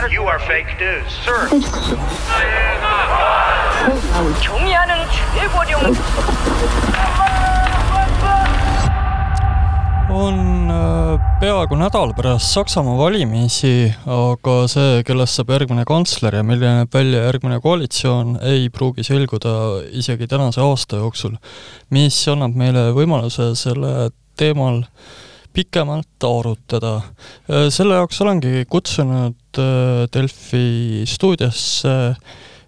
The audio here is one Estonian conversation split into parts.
matter. You are fake news, sir. 경의하는 최고령 on äh, peaaegu nädal pärast Saksamaa valimisi, aga see, kellest saab järgmine kantsler ja milline näeb välja järgmine koalitsioon, ei pruugi selguda isegi tänase aasta jooksul, mis annab meile võimaluse selle teemal pikemalt arutada. Äh, selle jaoks olengi kutsunud äh, Delfi stuudiosse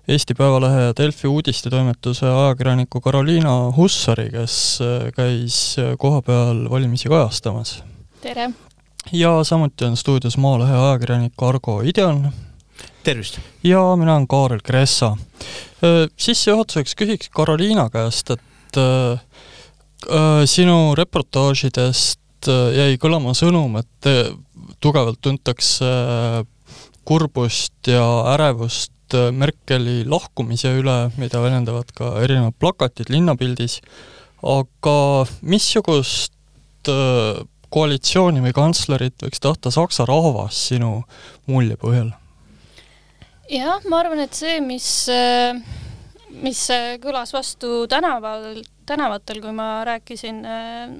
Eesti Päevalehe ja Delfi uudistetoimetuse ajakirjaniku Karoliina Hussari, kes äh, käis kohapeal valimisi kajastamas. tere! ja samuti on stuudios Maalehe ajakirjanik Argo Ideon. tervist! ja mina olen Kaarel Kressa. Sissejuhatuseks küsiks Karoliina käest, et äh, sinu reportaažidest jäi kõlama sõnum, et tugevalt tuntakse kurbust ja ärevust Merkeli lahkumise üle, mida väljendavad ka erinevad plakatid linnapildis, aga missugust koalitsiooni või kantslerit võiks tahta Saksa rahvas sinu mulje põhjal? jah, ma arvan, et see, mis, mis kõlas vastu tänaval, tänavatel, kui ma rääkisin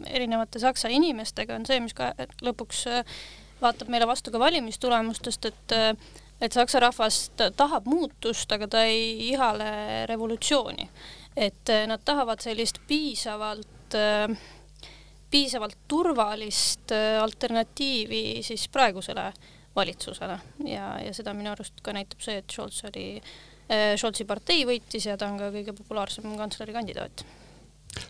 erinevate Saksa inimestega, on see, mis ka lõpuks vaatab meile vastu ka valimistulemustest, et et Saksa rahvas tahab muutust, aga ta ei ihale revolutsiooni. et nad tahavad sellist piisavalt piisavalt turvalist alternatiivi siis praegusele valitsusele ja, ja seda minu arust ka näitab see, et Scholz oli, Scholzi partei võitis ja ta on ka kõige populaarsem kantslerikandidaat.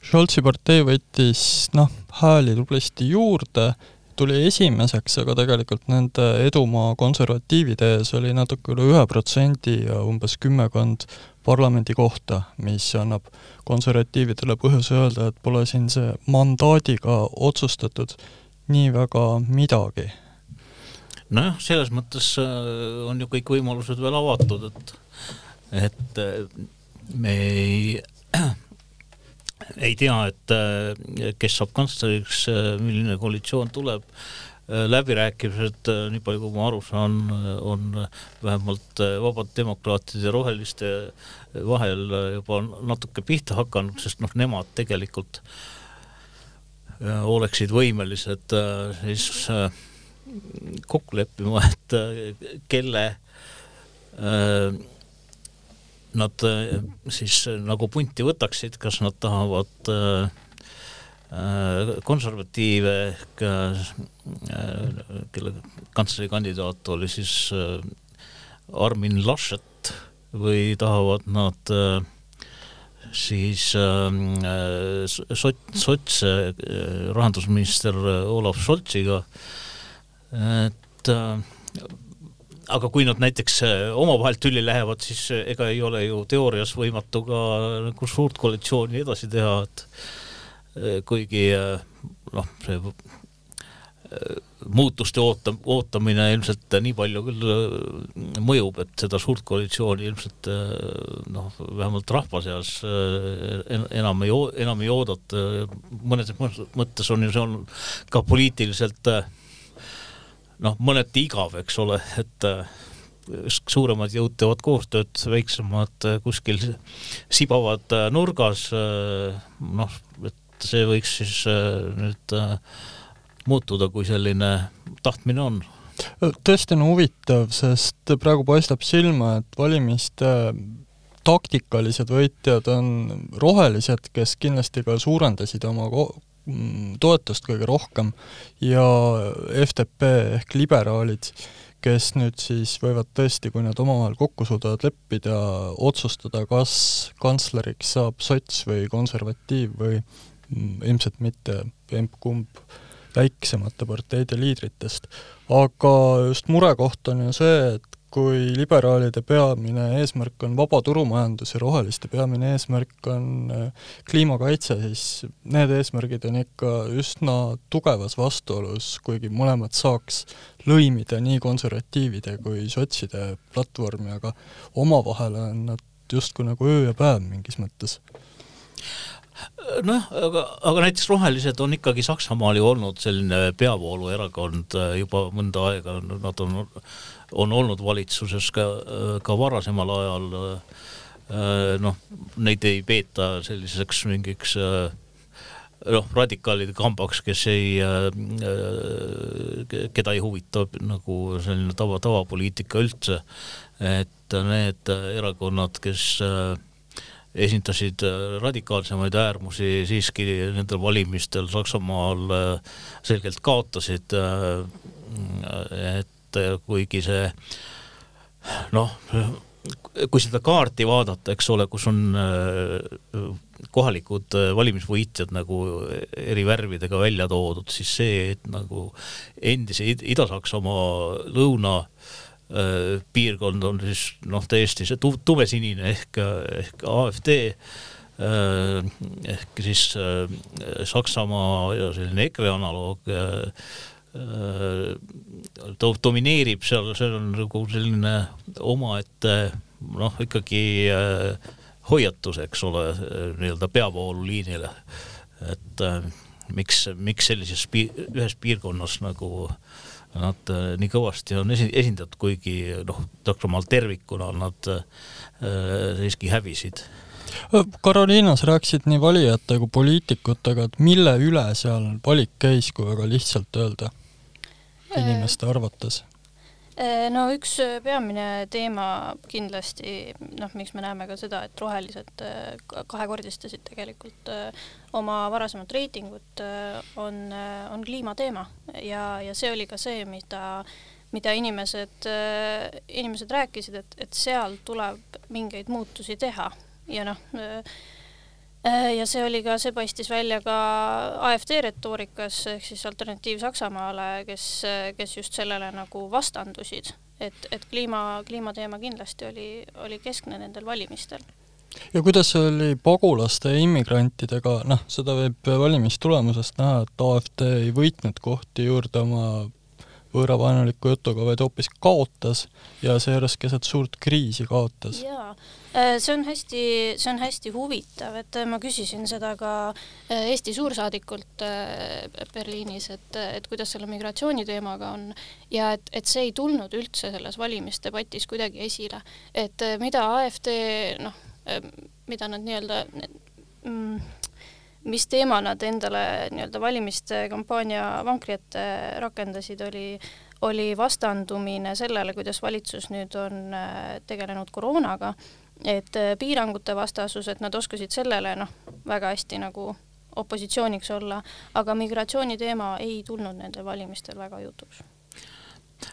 Scholzi partei võttis noh, hääli tublisti juurde tuli esimeseks, aga tegelikult nende edumaa konservatiivide ees oli natuke üle ühe protsendi ja umbes kümmekond parlamendikohta, mis annab konservatiividele põhjuse öelda, et pole siin see mandaadiga otsustatud nii väga midagi. nojah, selles mõttes äh, on ju kõik võimalused veel avatud, et et me ei ei tea, et äh, kes saab kantsleriks, äh, milline koalitsioon tuleb, äh, läbirääkimised, nii palju kui ma aru saan, on vähemalt vabad demokraatide ja roheliste vahel juba natuke pihta hakanud, sest noh, nemad tegelikult oleksid võimelised siis kokku leppima, et kelle nad äh, siis äh, nagu punti võtaksid, kas nad tahavad äh, konservatiive ehk kelle kantslerikandidaat oli siis Armin Laschet või tahavad nad siis sots, sots rahandusminister Olav Scholziga, et aga kui nad näiteks äh, omavahel tülli lähevad, siis äh, ega ei ole ju teoorias võimatu ka nagu suurt koalitsiooni edasi teha, et äh, kuigi noh, see muutuste oota-, ootamine ilmselt nii palju küll mõjub, et seda suurt koalitsiooni ilmselt noh, vähemalt rahva seas enam ei, enam ei oodata, mõnes mõttes on ju see on ka poliitiliselt äh, noh, mõneti igav, eks ole, et äh, suuremad jõud teevad koostööd, väiksemad äh, kuskil sibavad äh, nurgas, noh, et see võiks siis nüüd muutuda, kui selline tahtmine on. tõesti on huvitav, sest praegu paistab silma, et valimiste taktikalised võitjad on rohelised, kes kindlasti ka suurendasid oma toetust kõige rohkem ja FDP ehk liberaalid, kes nüüd siis võivad tõesti, kui nad omavahel kokku suudavad leppida, otsustada, kas kantsleriks saab sots või konservatiiv või mm, ilmselt mitte emb-kumb väiksemate parteide liidritest. aga just murekoht on ju see, et kui liberaalide peamine eesmärk on vaba turumajandus ja roheliste peamine eesmärk on äh, kliimakaitse, siis need eesmärgid on ikka üsna tugevas vastuolus, kuigi mõlemad saaks lõimida nii konservatiivide kui sotside platvormi, aga omavahel on nad justkui nagu öö ja päev mingis mõttes. Noh, aga, aga näiteks Rohelised on ikkagi Saksamaal ju olnud selline peavooluerakond äh, juba mõnda aega, nad on, on olnud valitsuses ka, ka varasemal ajal. noh, neid ei peeta selliseks mingiks noh, radikaalide kambaks, kes ei äh,, keda ei huvita nagu selline tava, tavapoliitika üldse. et need erakonnad, kes äh, esindasid äh, radikaalsemaid äärmusi, siiski nendel valimistel Saksamaal äh, selgelt kaotasid. Äh, et kuigi see noh, kui seda kaarti vaadata, eks ole, kus on kohalikud valimisvõitjad nagu eri värvidega välja toodud, siis see, et nagu endise Ida-Saksamaa lõuna piirkond on siis noh, täiesti see tumesinine ehk, ehk AfD ehk siis Saksamaa ja selline EKRE analoog domineerib seal, see on nagu selline omaette noh, ikkagi hoiatus, eks ole, nii-öelda peavooluliinile. et miks, miks sellises pi-, ühes piirkonnas nagu äh, nad äh, nii kõvasti on esi-, esindatud, kuigi noh, Saksamaal tervikuna nad äh, siiski hävisid. Karoliina, sa rääkisid nii valijate kui poliitikutega, et mille üle seal valik käis, kui väga lihtsalt öelda, inimeste arvates? Äh, no üks äh, peamine teema kindlasti, noh, miks me näeme ka seda, et rohelised äh, kahekordistasid tegelikult oma varasemat reitingut, on, on kliimateema ja, ja see oli ka see, mida, mida inimesed, inimesed rääkisid, et, et seal tuleb mingeid muutusi teha ja noh, Äh, ja see oli ka, see paistis välja ka AfD retoorikas ehk siis Alternatiiv Saksamaale, kes, kes just sellele nagu vastandusid, et, et kliima, kliimateema kindlasti oli, oli keskne nendel valimistel. Ja kuidas oli pagulaste ja immigrantidega, noh, seda võib valimistulemusest näha, et AfD ei võitnud kohti juurde oma võõravaenuliku jutuga, vaid hoopis kaotas ja seejuures keset suurt kriisi kaotas. jaa, äh, see on hästi, see on hästi huvitav, et äh, ma küsisin seda ka äh, Eesti suursaadikult Berliinis, et, et kuidas selle migratsiooniteemaga on ja et, et see ei tulnud üldse selles valimisdebatis kuidagi esile, et mida AfD noh, mida nad nii-öelda mm, mis teema nad endale nii-öelda valimiste kampaania vankri ette rakendasid, oli, oli vastandumine sellele, kuidas valitsus nüüd on äh, tegelenud koroonaga, et äh, piirangute vastasus, et nad oskasid sellele noh, väga hästi nagu opositsiooniks olla, aga migratsiooniteema ei tulnud nendel valimistel väga jutuks.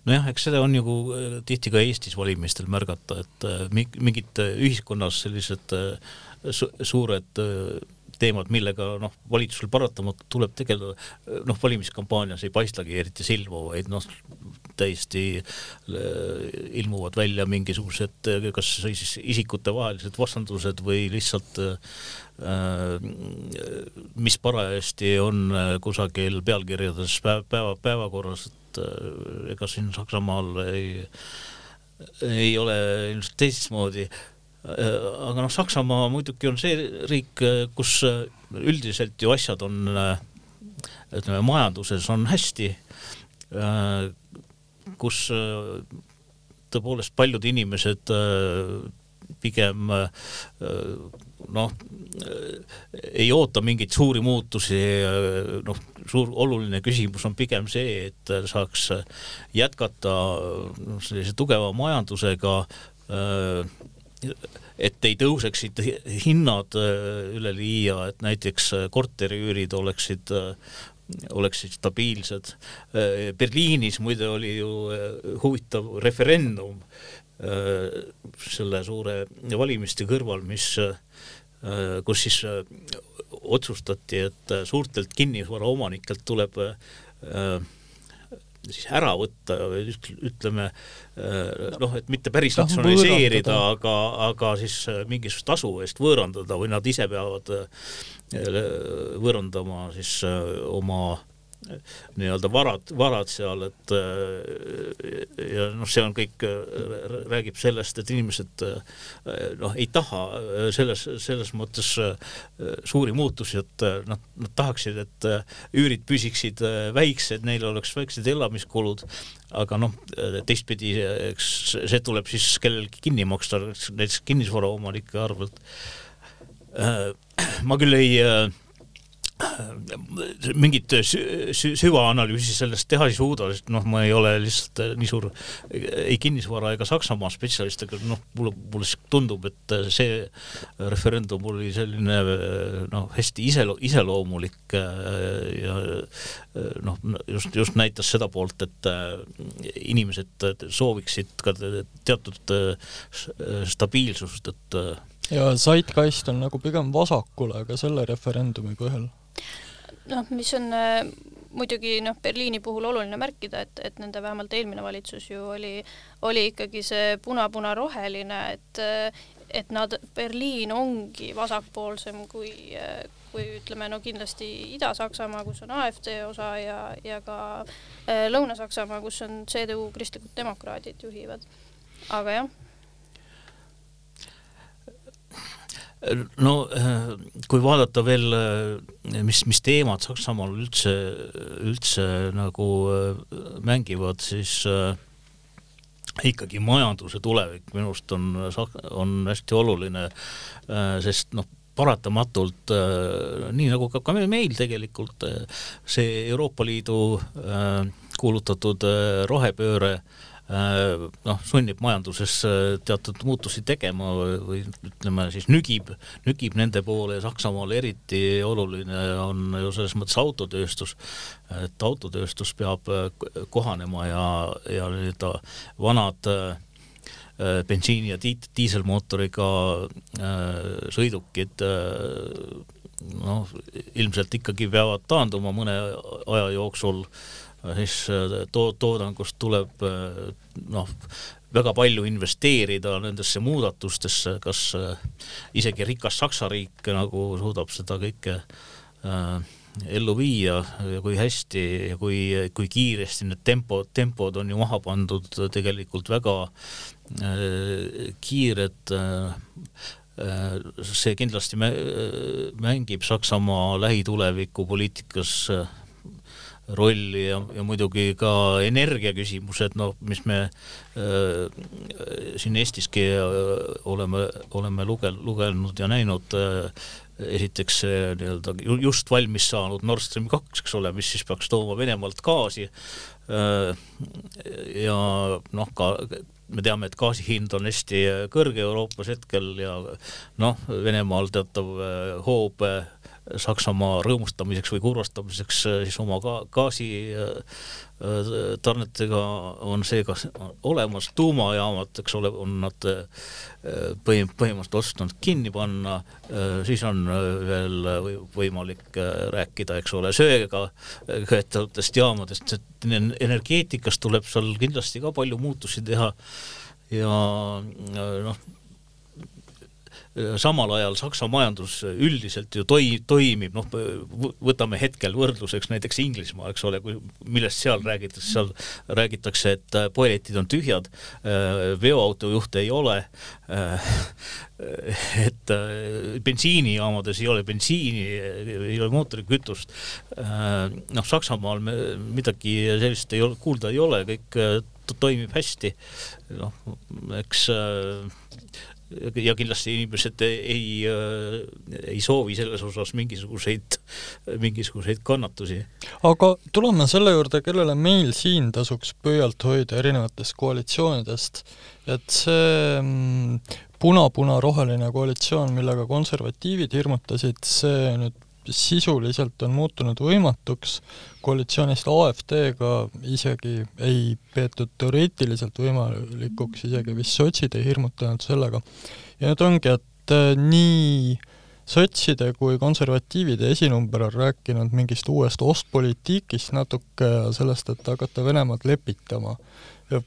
Nojah, eks seda on ju äh, tihti ka Eestis valimistel märgata, et mingid ühiskonnas sellised su suured teemad, millega noh, valitsusel paratamatult tuleb tegeleda, noh, valimiskampaanias ei paistagi eriti silma, vaid noh, täiesti äh, ilmuvad välja mingisugused kas siis isikutevahelised vastandused või lihtsalt äh, mis parajasti on kusagil pealkirjades päeva, päeva, päevakorras, et äh, ega siin Saksamaal ei, ei ole ilmselt teistmoodi. Äh, aga noh, Saksamaa muidugi on see riik, äh, kus äh, üldiselt ju asjad on, ütleme, majanduses on hästi, kus tõepoolest paljud inimesed pigem noh, ei oota mingeid suuri muutusi, noh, suur oluline küsimus on pigem see, et saaks jätkata sellise tugeva majandusega et ei tõuseksid hinnad äh, üleliia, et näiteks äh, korteriüürid oleksid äh, oleksid stabiilsed. Berliinis muide oli ju huvitav referendum selle suure valimiste kõrval, mis, kus siis otsustati, et suurtelt kinnisvaraomanikelt tuleb siis ära võtta, ütleme noh, et mitte päris natsionaliseerida, aga, aga siis mingisugust tasu eest võõrandada või nad ise peavad võõrandama siis oma nii-öelda varad, varad seal, et ja noh, see on kõik, räägib sellest, et inimesed noh, ei taha selles, selles mõttes suuri muutusi, et nad, nad tahaksid, et üürid püsiksid väiksed, neil oleks väiksed elamiskulud, aga noh, teistpidi, eks see tuleb siis kellelgi kinni maksta, näiteks kinnisvaraomanike arvelt. ma küll ei mingit süvaanalüüsi sellest teha ei suuda, sest noh, ma ei ole lihtsalt äh, nii suur ei kinnisvara ega Saksamaa spetsialist, aga noh, mulle, mulle tundub, et äh, see referendum oli selline äh, noh, hästi iselo-, iseloomulik ja noh, just, just näitas seda poolt, et inimesed sooviksid ka teatud stabiilsust, et ja Zeitgeist on nagu pigem vasakule ka selle referendumi põhjal noh, mis on äh, muidugi noh, Berliini puhul oluline märkida, et, et nende vähemalt eelmine valitsus ju oli, oli ikkagi see puna-puna-roheline, et et nad, Berliin ongi vasakpoolsem kui, kui ütleme, no kindlasti Ida-Saksamaa, kus on AfD osa ja, ja ka äh, Lõuna-Saksamaa, kus on CDU, kristlikud demokraadid juhivad. aga jah no äh, kui vaadata veel, äh, mis, mis teemad Saksamaal üldse, üldse nagu äh, mängivad, siis ikkagi majanduse tulevik minu arust on, on hästi oluline, sest noh, paratamatult nii nagu ka, ka meil tegelikult see Euroopa Liidu kuulutatud rohepööre äh, noh, sunnib majanduses äh, teatud muutusi tegema või, ütleme siis nügib, nügib nende poole ja Saksamaal eriti oluline on ju selles mõttes autotööstus, et autotööstus peab äh, kohanema ja, ja nii-öelda vanad bensiini ja diit-, diiselmootoriga sõidukid noh, ilmselt ikkagi peavad taanduma mõne aja jooksul äh, siis äh, to-, toodangust tuleb äh, noh, väga palju investeerida nendesse muudatustesse, kas äh, isegi rikas Saksa riik nagu suudab seda kõike äh, ellu viia ja kui hästi ja kui, kui kiiresti need tempo, tempod on ju maha pandud tegelikult väga äh, kiired äh, see kindlasti mängib Saksamaa lähituleviku poliitikas rolli ja, ja muidugi ka energiaküsimused, noh, mis me äh, siin Eestiski äh, oleme, oleme luge-, lugenud ja näinud äh, esiteks nii-öelda just valmis saanud Nord Stream kaks, eks ole, mis siis peaks tooma Venemaalt gaasi äh,. ja noh, ka me teame, et gaasi hind on hästi kõrge Euroopas hetkel ja noh, Venemaal teatav äh, hoob Saksamaa rõõmustamiseks või kurvastamiseks äh, siis oma ga-, gaasitarnetega äh, on seega olemas, tuumajaamad, eks ole, on nad äh, põhim-, põhimõtteliselt otsustanud kinni panna, siis on veel võimalik rääkida, eks ole, söega köetavatest jaamadest, et energeetikas tuleb seal kindlasti ka palju muutusi teha ja noh, samal ajal Saksa majandus üldiselt ju toi-, toimib, noh, võtame hetkel võrdluseks näiteks Inglismaa, eks ole, kui, millest seal räägitakse, seal räägitakse, et äh, poeletid on tühjad, äh, veoautojuhte ei ole, äh, et bensiinijaamades ei ole bensiini, ei ole mootorikütust, noh, Saksamaal me midagi sellist ei ole, kuulda ei ole, kõik toimib hästi, noh, eks ja kindlasti inimesed ei, ei soovi selles osas mingisuguseid, mingisuguseid kannatusi. aga tuleme selle juurde, kellele meil siin tasuks pöialt hoida erinevatest koalitsioonidest, et see mm, puna-puna-roheline koalitsioon, millega konservatiivid hirmutasid, see nüüd sisuliselt on muutunud võimatuks, koalitsioonist AfD-ga isegi ei peetud teoreetiliselt võimalikuks, isegi vist sotsid ei hirmutanud sellega. ja nüüd ongi, et äh, nii sotside kui konservatiivide esinumber on rääkinud mingist uuest ostpoliitikist natuke ja sellest, et hakata Venemaad lepitama. ja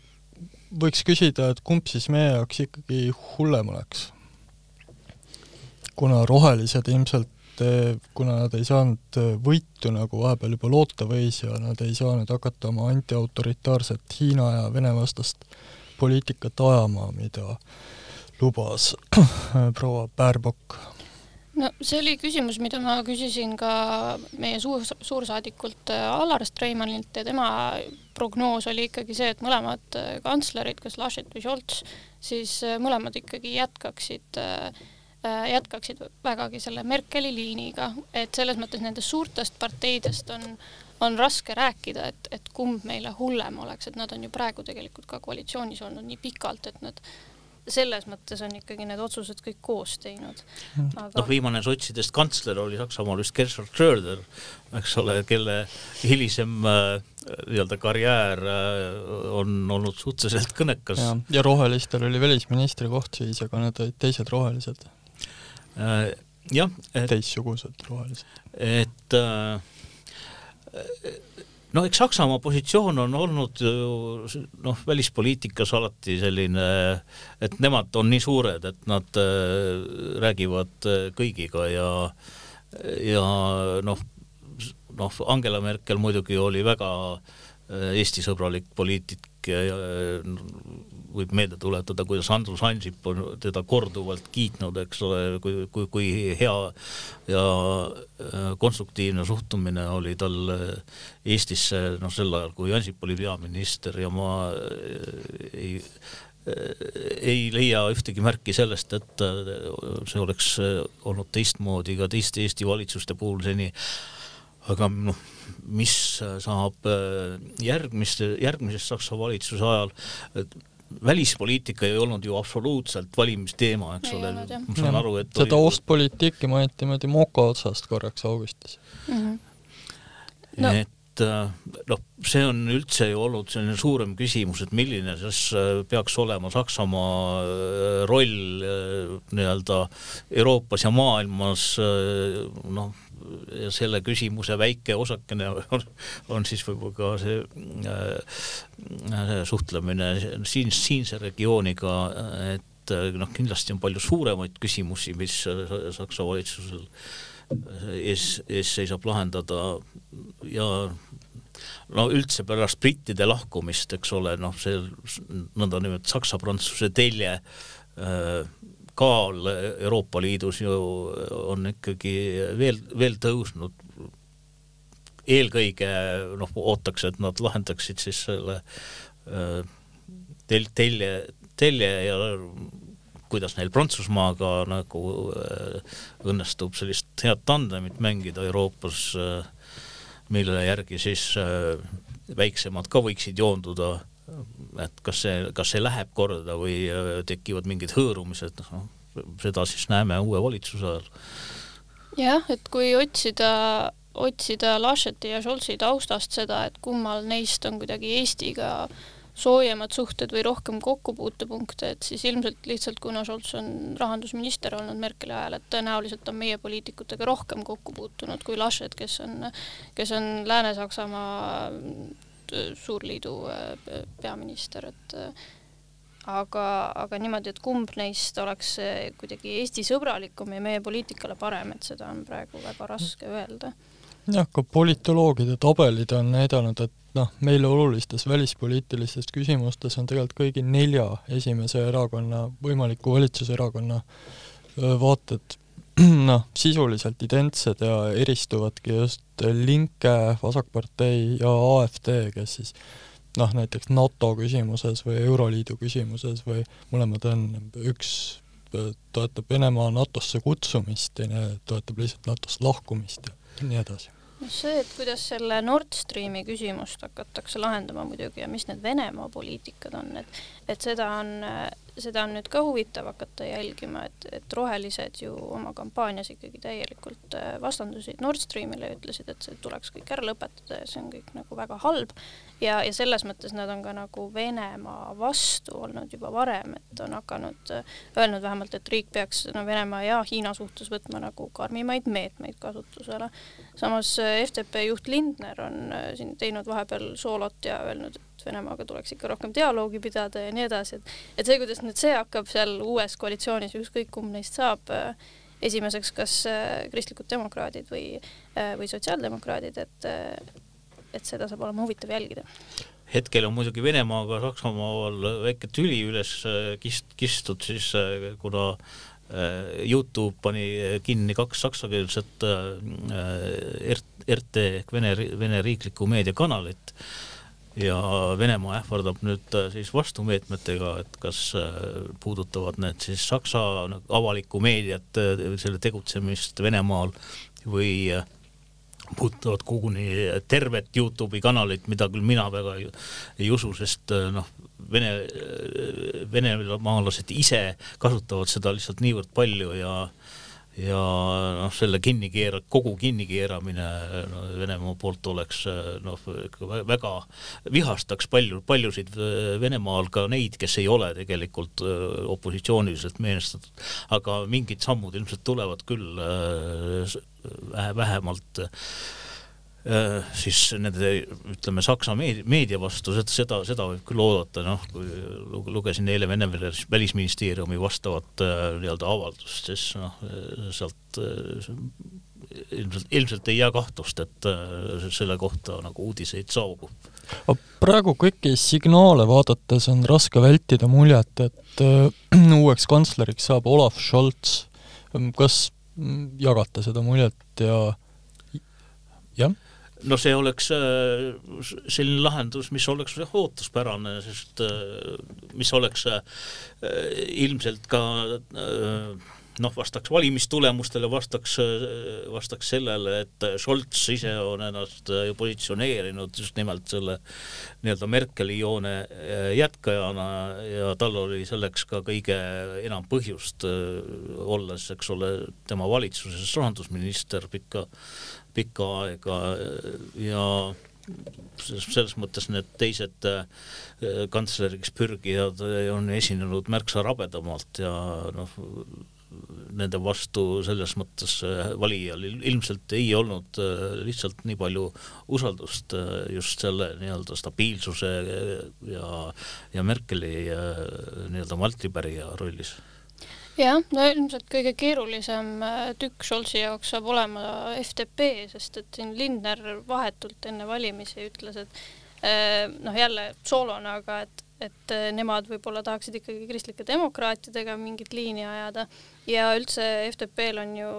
võiks küsida, et kumb siis meie jaoks ikkagi hullem oleks? kuna rohelised ilmselt et kuna nad ei saanud võitu, nagu vahepeal juba loota võis ja nad ei saa nüüd hakata oma antiautoritaarset Hiina ja Vene vastast poliitikat ajama, mida lubas proua Baerbock no see oli küsimus, mida ma küsisin ka meie suur, suursaadikult äh, Alar Streimanilt ja tema prognoos oli ikkagi see, et mõlemad äh, kantslerid, kas Laschet või Scholz, siis äh, mõlemad ikkagi jätkaksid jätkaksid vägagi selle Merkeli liiniga, et selles mõttes nendest suurtest parteidest on, on raske rääkida, et, et kumb meile hullem oleks, et nad on ju praegu tegelikult ka koalitsioonis olnud nii pikalt, et nad selles mõttes on ikkagi need otsused kõik koos teinud Aga.... noh, viimane sotsidest kantsler oli Saksamaal vist Gerhard Schröder, eks ole, kelle hilisem äh, nii-öelda karjäär äh, on olnud suhteliselt kõnekas. ja rohelistel oli välisministri koht siis, aga need olid teised rohelised äh,. Jah et.... teistsugused rohelised. et äh, no eks Saksamaa positsioon on olnud noh, välispoliitikas alati selline, et nemad on nii suured, et nad äh, räägivad äh, kõigiga ja ja noh, noh, Angela Merkel muidugi oli väga äh, Eesti-sõbralik poliitik võib meelde tuletada, kuidas Andrus Ansip on teda korduvalt kiitnud, eks ole, kui, kui, kui hea ja äh, konstruktiivne suhtumine oli tal äh, Eestisse, noh, sel ajal, kui Ansip oli peaminister ja ma äh, ei ei leia ühtegi märki sellest, et see oleks olnud teistmoodi ka teiste Eesti valitsuste puhul seni. aga noh, mis saab järgmiste, järgmises Saksa valitsuse ajal, välispoliitika ei olnud ju absoluutselt valimisteema, eks ole, ma saan aru, et seda oli... ostpoliitiki mainiti niimoodi moka otsast korraks augustis mm. -hmm. No. et äh, noh, see on üldse ju olnud selline suurem küsimus, et milline siis äh, peaks olema Saksamaa äh, roll nii-öelda Euroopas ja maailmas noh, ja selle küsimuse väike osakene on, on siis võib-olla ka see äh, suhtlemine siin, siinse regiooniga, et äh, noh, kindlasti on palju suuremaid küsimusi, mis Saksa valitsusel ees, ees seisab lahendada. Ja no üldse pärast brittide lahkumist, eks ole, noh, see nõndanimetatud saksa-prantsuse telje äh, kaal Euroopa Liidus ju on ikkagi veel, veel tõusnud. eelkõige noh, ootaks, et nad lahendaksid siis selle äh, tel-, telje, telje ja kuidas neil Prantsusmaaga nagu äh, õnnestub sellist head tandemit mängida Euroopas, äh, mille järgi siis väiksemad ka võiksid joonduda et kas see, kas see läheb korda või äh, tekivad mingid hõõrumised, noh, seda siis näeme uue valitsuse ajal. jah, et kui otsida, otsida Lascheti ja Scholzi taustast seda, et kummal neist on kuidagi Eestiga soojemad suhted või rohkem kokkupuutepunkte, et siis ilmselt lihtsalt kuna Scholz on rahandusminister olnud Merkeli ajal, et tõenäoliselt on meie poliitikutega rohkem kokku puutunud kui Laschet, kes on, kes on Lääne-Saksamaa Suurliidu äh, peaminister, et äh, aga, aga niimoodi, et kumb neist oleks kuidagi Eesti sõbralikum ja meie poliitikale parem, et seda on praegu väga raske öelda. jah, ka politoloogide tabelid on näidanud, et noh, meile olulistes välispoliitilistes küsimustes on tegelikult kõigi nelja esimese erakonna, võimaliku valitsuserakonna vaated noh, sisuliselt identsed ja eristuvadki just Linke, Vasakpartei ja AfD, kes siis noh, näiteks NATO küsimuses või Euroliidu küsimuses või mõlemad on, üks toetab Venemaa NATO-sse kutsumist, teine toetab lihtsalt NATO-st lahkumist ja nii edasi. Noh, see, et kuidas selle Nord Streami küsimust hakatakse lahendama muidugi ja mis need Venemaa poliitikad on, et et seda on seda on nüüd ka huvitav hakata jälgima, et, et rohelised ju oma kampaanias ikkagi täielikult äh, vastandusid Nord Streamile ütlesid, et see tuleks kõik ära lõpetada ja see on kõik nagu väga halb. ja, ja selles mõttes nad on ka nagu Venemaa vastu olnud juba varem, et on hakanud, äh, öelnud vähemalt, et riik peaks no Venemaa ja Hiina suhtes võtma nagu karmimaid meetmeid kasutusele. samas äh, FDP juht Lindner on siin teinud vahepeal soolot ja öelnud, et Venemaaga tuleks ikka rohkem dialoogi pidada ja nii edasi, et et see, kuidas nüüd see hakkab seal uues koalitsioonis, ükskõik kumb neist saab, esimeseks kas kristlikud demokraadid või, või sotsiaaldemokraadid, et, et seda saab olema huvitav jälgida. Hetkel on muidugi Venemaaga Saksamaal väike tüli üles kist-, kistud siis, kuna Youtube pani kinni kaks saksakeelset RT ehk Vene, Vene riiklikku meediakanalit ja Venemaa ähvardab nüüd äh, siis vastumeetmetega, et kas äh, puudutavad need siis Saksa avalikku meediat, äh, selle tegutsemist Venemaal või puudutavad koguni tervet Youtube'i kanalit, mida küll mina väga ei, ei usu, sest noh, vene, venemaalased ise kasutavad seda lihtsalt niivõrd palju ja äh, ja noh, selle kinnikeera-, kogu kinnikeeramine no, Venemaa poolt oleks noh, väga vihastaks palju, paljusid Venemaal ka neid, kes ei ole tegelikult opositsiooniliselt meelestatud, aga mingid sammud ilmselt tulevad küll vähe, vähemalt äh, Äh, siis nende ütleme Saksa meedia, vastu, seda, seda võib küll oodata, noh, kui lugesin eile Vene välisministeeriumi vastavat äh, nii-öelda avaldust, siis noh, sealt äh, ilmselt, ilmselt ei jää kahtlust, et selle kohta nagu uudiseid saabub. praegu kõiki signaale vaadates on raske vältida muljet, et uueks kantsleriks saab Olav Scholz. kas jagate seda muljet ja jah? No see oleks äh, selline lahendus, mis oleks ootuspärane, sest äh, mis oleks äh, ilmselt ka noh, vastaks valimistulemustele, vastaks, vastaks sellele, et Scholz ise on ennast ju positsioneerinud just nimelt selle nii-öelda Merkeli joone jätkajana ja tal oli selleks ka kõige enam põhjust, olles, eks ole, tema valitsuses rahandusminister pikka pikka aega ja selles mõttes need teised äh, kantsleriks pürgijad on esinenud märksa rabedamalt ja noh, nende vastu selles mõttes äh, valijal ilmselt ei olnud äh, lihtsalt nii palju usaldust just selle nii-öelda stabiilsuse ja, ja Merkeli nii-öelda maltripärija rollis jah, no ilmselt kõige keerulisem äh, tükk Scholzi jaoks saab olema FDP, sest et siin Lindner vahetult enne valimisi ütles, et äh, noh, jälle soolona, aga et, et äh, nemad võib-olla tahaksid ikkagi kristlike demokraatidega mingit liini ajada. Ja üldse FDP-l on ju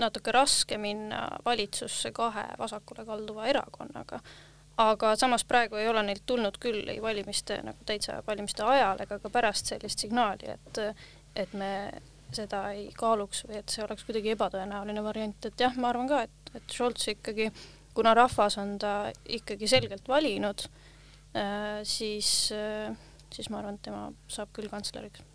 natuke raske minna valitsusse kahe vasakule kalduva erakonnaga. Aga samas praegu ei ole neilt tulnud küll ei valimiste nagu täitsa valimiste ajal ega ka pärast sellist signaali, et et me seda ei kaaluks või et see oleks kuidagi ebatõenäoline variant, et jah, ma arvan ka, et, et Scholz ikkagi, kuna rahvas on ta ikkagi selgelt valinud äh,, siis äh,, siis ma arvan, et tema saab küll kantsleriks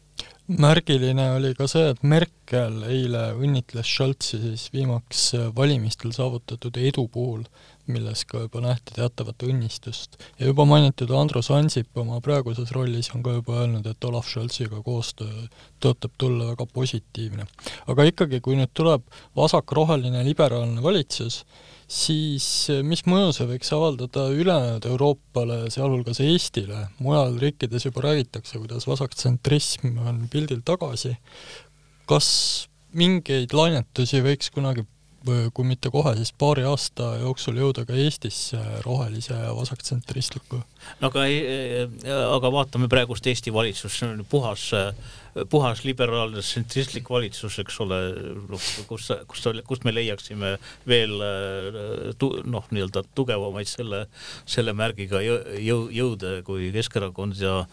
märgiline oli ka see, et Merkel eile õnnitles Scholzi siis viimaks valimistel saavutatud edu puhul milles ka juba nähti teatavat õnnistust. ja juba mainitud Andrus Ansip oma praeguses rollis on ka juba öelnud, et Olav Scholziga koostöö tõotab tulla väga positiivne. aga ikkagi, kui nüüd tuleb vasakroheline liberaalne valitsus, siis mis mõju see võiks avaldada ülejäänud Euroopale, sealhulgas Eestile, mujal riikides juba räägitakse, kuidas vasaktsentrism on pildil tagasi, kas mingeid lainetusi võiks kunagi kui mitte kohe, siis paari aasta jooksul jõuda ka Eestisse rohelise ja vasaktsentristliku? no aga aga vaatame praegust Eesti valitsust, see on puhas, puhas liberaalne tsentristlik valitsus, eks ole, noh, kus, kus, kust me leiaksime veel noh, nii-öelda tugevamaid selle, selle märgiga jõu, jõude kui Keskerakond ja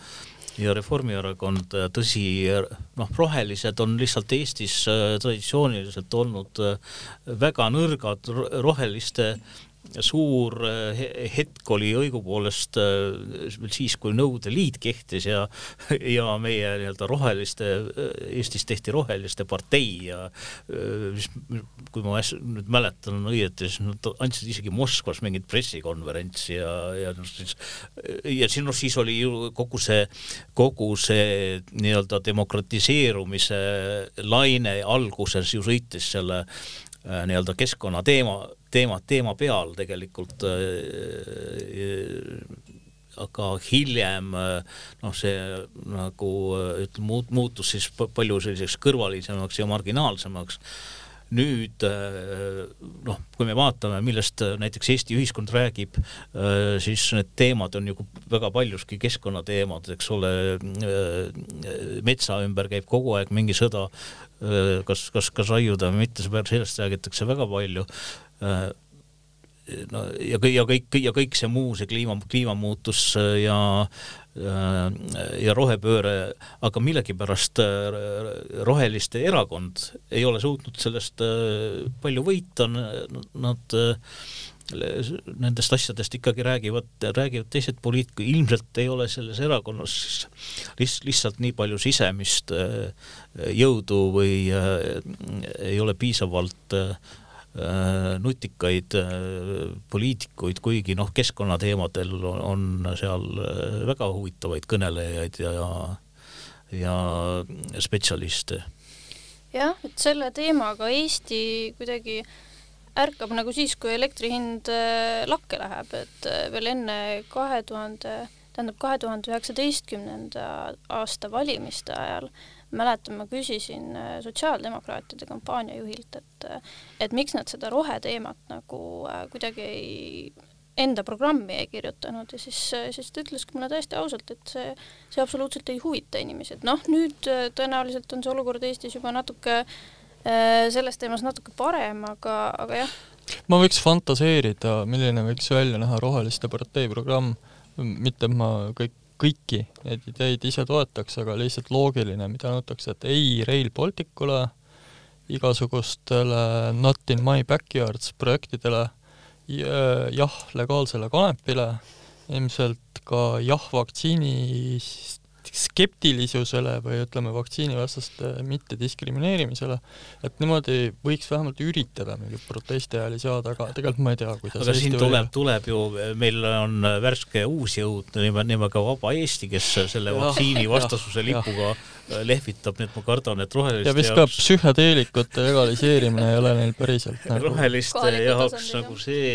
ja Reformierakond, tõsi, noh, rohelised on lihtsalt Eestis äh, traditsiooniliselt olnud äh, väga nõrgad roheliste suur eh, hetk oli õigupoolest eh, siis, kui Nõukogude Liit kehtis ja, ja meie nii-öelda roheliste, eh, Eestis tehti roheliste partei ja mis, kui ma nüüd mäletan õieti, siis nad andsid isegi Moskvas mingit pressikonverentsi ja, ja noh, siis ja siis noh, siis oli ju kogu see, kogu see nii-öelda demokratiseerumise laine alguses ju sõitis selle Äh, nii-öelda keskkonnateema, teema, teema peal tegelikult äh, aga hiljem noh, see nagu ütleme, muut-, muutus siis palju selliseks kõrvalisemaks ja marginaalsemaks. Nüüd noh, kui me vaatame, millest näiteks Eesti ühiskond räägib, siis need teemad on ju väga paljuski keskkonnateemad, eks ole, metsa ümber käib kogu aeg mingi sõda, kas, kas, kas raiuda või mitte, sellest räägitakse väga palju no ja, ja kõik, ja kõik see muu, see kliima, kliimamuutus ja ja rohepööre, aga millegipärast äh, Roheliste erakond ei ole suutnud sellest äh, palju võita, nad äh, nendest asjadest ikkagi räägivad, räägivad teised poliitikud, ilmselt ei ole selles erakonnas lihtsalt, lihtsalt nii palju sisemist jõudu või ei ole piisavalt äh, Äh, nutikaid äh, poliitikuid, kuigi noh, keskkonnateemadel on, seal äh, väga huvitavaid kõnelejaid ja, ja spetsialiste. jah, et selle teemaga Eesti kuidagi ärkab nagu siis, kui elektri hind lakke läheb, et veel enne kahe tuhande, tähendab kahe tuhande üheksateistkümnenda aasta valimiste ajal mäletan, ma küsisin äh, sotsiaaldemokraatide kampaaniajuhilt, et et miks nad seda roheteemat nagu äh, kuidagi ei, enda programmi ei kirjutanud. Ja siis, äh, siis ta ütleski mulle täiesti ausalt, et see, see absoluutselt ei huvita inimesi, et noh, nüüd tõenäoliselt on see olukord Eestis juba natuke selles teemas natuke parem, aga, aga jah. ma võiks fantaseerida, milline võiks välja näha Roheliste partei programm, mitte et ma kõik kõiki neid ideid ise toetaks, aga lihtsalt loogiline, mida nõutakse, et ei Rail Balticule, igasugustele not in my backyards projektidele, jah legaalsele kanepile, ilmselt ka jah vaktsiinist skeptilisusele või ütleme, vaktsiinivastaste mittediskrimineerimisele, et niimoodi võiks vähemalt üritada mingeid protestihääli saada, aga tegelikult ma ei tea, kuidas aga siin tuleb, tuleb ju, meil on värske uus jõud nime, nimega Vaba Eesti, kes selle vaktsiini vastasuse lipuga lehvitab, nii et ma kardan, et roheliste ja vist ka jaoks... psühhedeelikute legaliseerimine ei ole neil päriselt nagu roheliste jaoks nagu see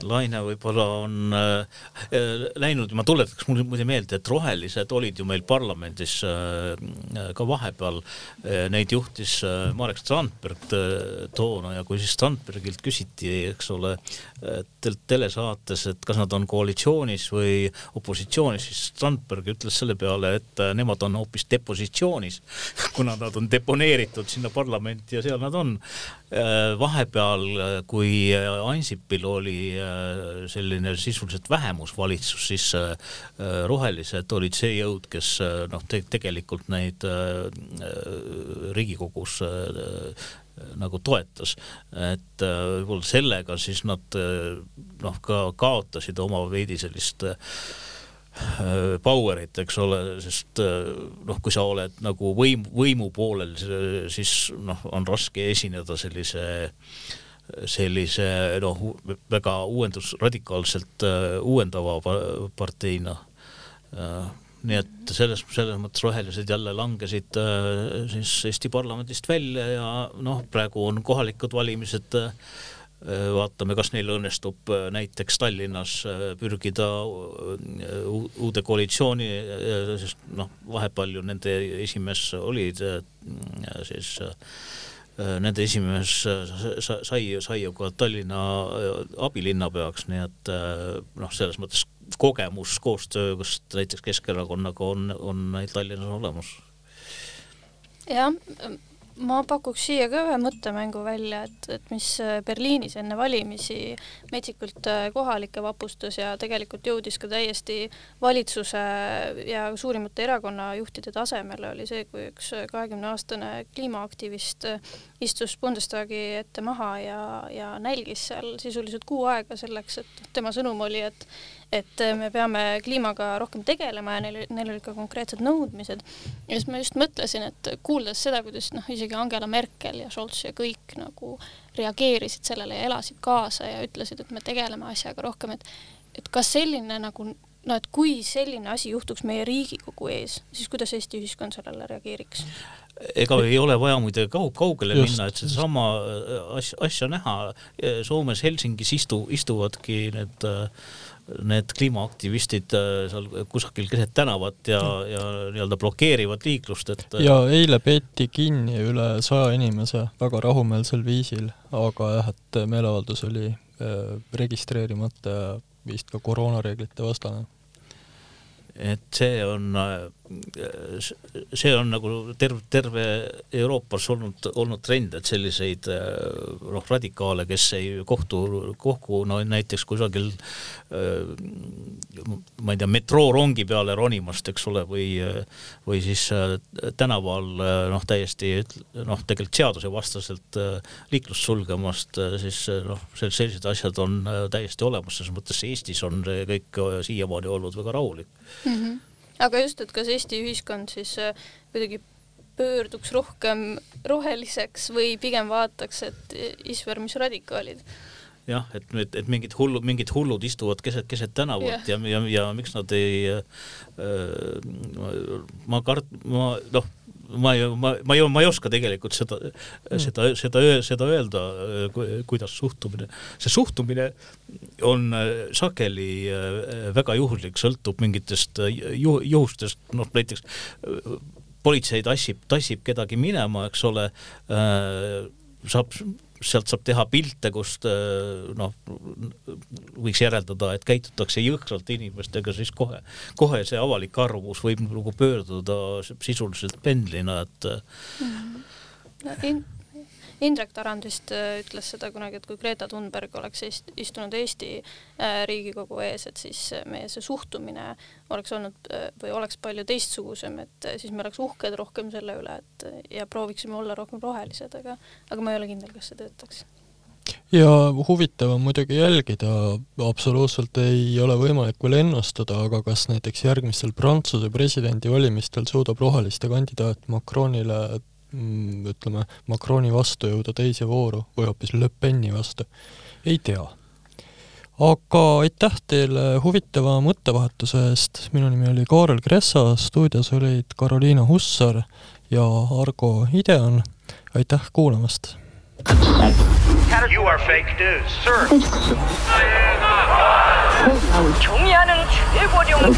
laine võib-olla on äh, äh, läinud, ma tuletaks mulle muide meelde, et rohelised olid ju meil parlamendis äh, ka vahepeal äh,, neid juhtis äh, Marek Strandberg äh, toona ja kui siis Strandbergilt küsiti, eks ole, telesaates, et kas nad on koalitsioonis või opositsioonis, siis Strandberg ütles selle peale, et äh, nemad on hoopis depositsioonis kuna nad on deponeeritud sinna parlamenti ja seal nad on äh,. vahepeal, äh, kui Ansipil oli Äh, selline sisuliselt vähemusvalitsus, siis äh, rohelised olid see jõud, kes äh, noh te, tegelikult neid Riigikogus nagu toetas, et võib-olla sellega siis nad noh, ka kaotasid oma veidi sellist power'it, eks ole, sest noh, kui sa oled nagu võim, võimu poolel, siis noh, on raske esineda sellise äh, sellise noh, väga uuendus, radikaalselt uh, uuendava parteina uh,. nii et selles, selles mõttes rohelised jälle langesid uh, siis Eesti parlamendist välja ja noh, praegu on kohalikud valimised vaatame, kas neil õnnestub näiteks Tallinnas pürgida uude koalitsiooni, sest noh, vahepeal ju nende esimees olid siis Äh, nende esimees äh, sai, sai ju ka Tallinna äh, abilinnapeaks, nii et noh, selles mõttes kogemus koostööst näiteks Keskerakonnaga on, on neil Tallinnas olemas. jah, ma pakuks siia ka ühe mõttemängu välja, et, et mis äh, Berliinis enne valimisi metsikult äh, kohalikke vapustas ja tegelikult jõudis ka täiesti valitsuse ja suurimate erakonnajuhtide tasemele, oli see, kui üks kahekümneaastane kliimaaktivist äh, istus Bundestagi ette maha ja, ja nälgis seal sisuliselt kuu aega selleks, et tema sõnum oli, et et äh, me peame kliimaga rohkem tegelema ja neil, neil olid ka konkreetsed nõudmised. ja siis ma just mõtlesin, et kuuldes seda, kuidas noh, isegi Angela Merkel ja Scholz ja kõik nagu reageerisid sellele ja elasid kaasa ja ütlesid, et me tegeleme asjaga rohkem, et et kas selline nagu no et kui selline asi juhtuks meie Riigikogu ees, siis kuidas Eesti ühiskond sellele reageeriks? ega ei ole vaja muide kaug-, kaugele just, minna, et sedasama äh, asja, asja näha. Soomes Helsingis istu, istuvadki need äh, need kliimaaktivistid seal kusagil keset tänavat ja, ja nii-öelda blokeerivad liiklust, et. ja eile peeti kinni üle saja inimese väga rahumeelsel viisil, aga jah, et meeleavaldus oli registreerimata ja vist ka koroonareeglite vastane et see on, see on nagu terve, terve Euroopas olnud, olnud trend, et selliseid noh, radikaale, kes ei kohtu, kohku no näiteks kusagil ma ei tea, metroorongi peale ronimast, eks ole, või, või siis tänaval noh, täiesti noh, tegelikult seadusevastaselt liiklust sulgemast, siis noh, sellised asjad on täiesti olemas, selles mõttes Eestis on see kõik siiamaani olnud väga rahulik mm. -hmm. Aga just, et kas Eesti ühiskond siis äh, kuidagi pöörduks rohkem roheliseks või pigem vaataks, et isver, mis radikaalid? jah, et, et, et mingid hullud, mingid hullud istuvad keset, keset tänavat yeah. ja, ja, ja miks nad ei äh,, ma kart-, ma noh ma ei, ma, ma ei, ma ei oska tegelikult seda mm., seda, seda, seda öelda, kuidas suhtumine, see suhtumine on äh, sageli äh, väga juhuslik, sõltub mingitest äh, ju, juhustest, noh näiteks politsei tassib, tassib kedagi minema, eks ole, saab sealt saab teha pilte, kust äh, noh, võiks järeldada, et käitutakse jõhkralt inimestega, siis kohe, kohe see avalik arvamus võib nagu pöörduda sisuliselt pendlina, et mm. -hmm. Indrek Tarand vist äh, ütles seda kunagi, et kui Greta Thunberg oleks est, istunud Eesti äh, Riigikogu ees, et siis äh, meie see suhtumine oleks olnud või oleks palju teistsugusem, et siis me oleks uhked rohkem selle üle, et ja prooviksime olla rohkem rohelised, aga, aga ma ei ole kindel, kas see töötaks. Ja huvitav on muidugi jälgida, absoluutselt ei ole võimalik veel ennustada, aga kas näiteks järgmistel Prantsuse presidendivalimistel suudab roheliste kandidaat Macronile ütleme, Macroni vastu jõuda teise vooru või hoopis Le Peni vastu, ei tea. aga aitäh teile huvitava mõttevahetuse eest, minu nimi oli Kaarel Kressa, stuudios olid Karoliina Hussar ja Argo Ideon, aitäh kuulamast! You are fake news, sir. 경의하는 최고령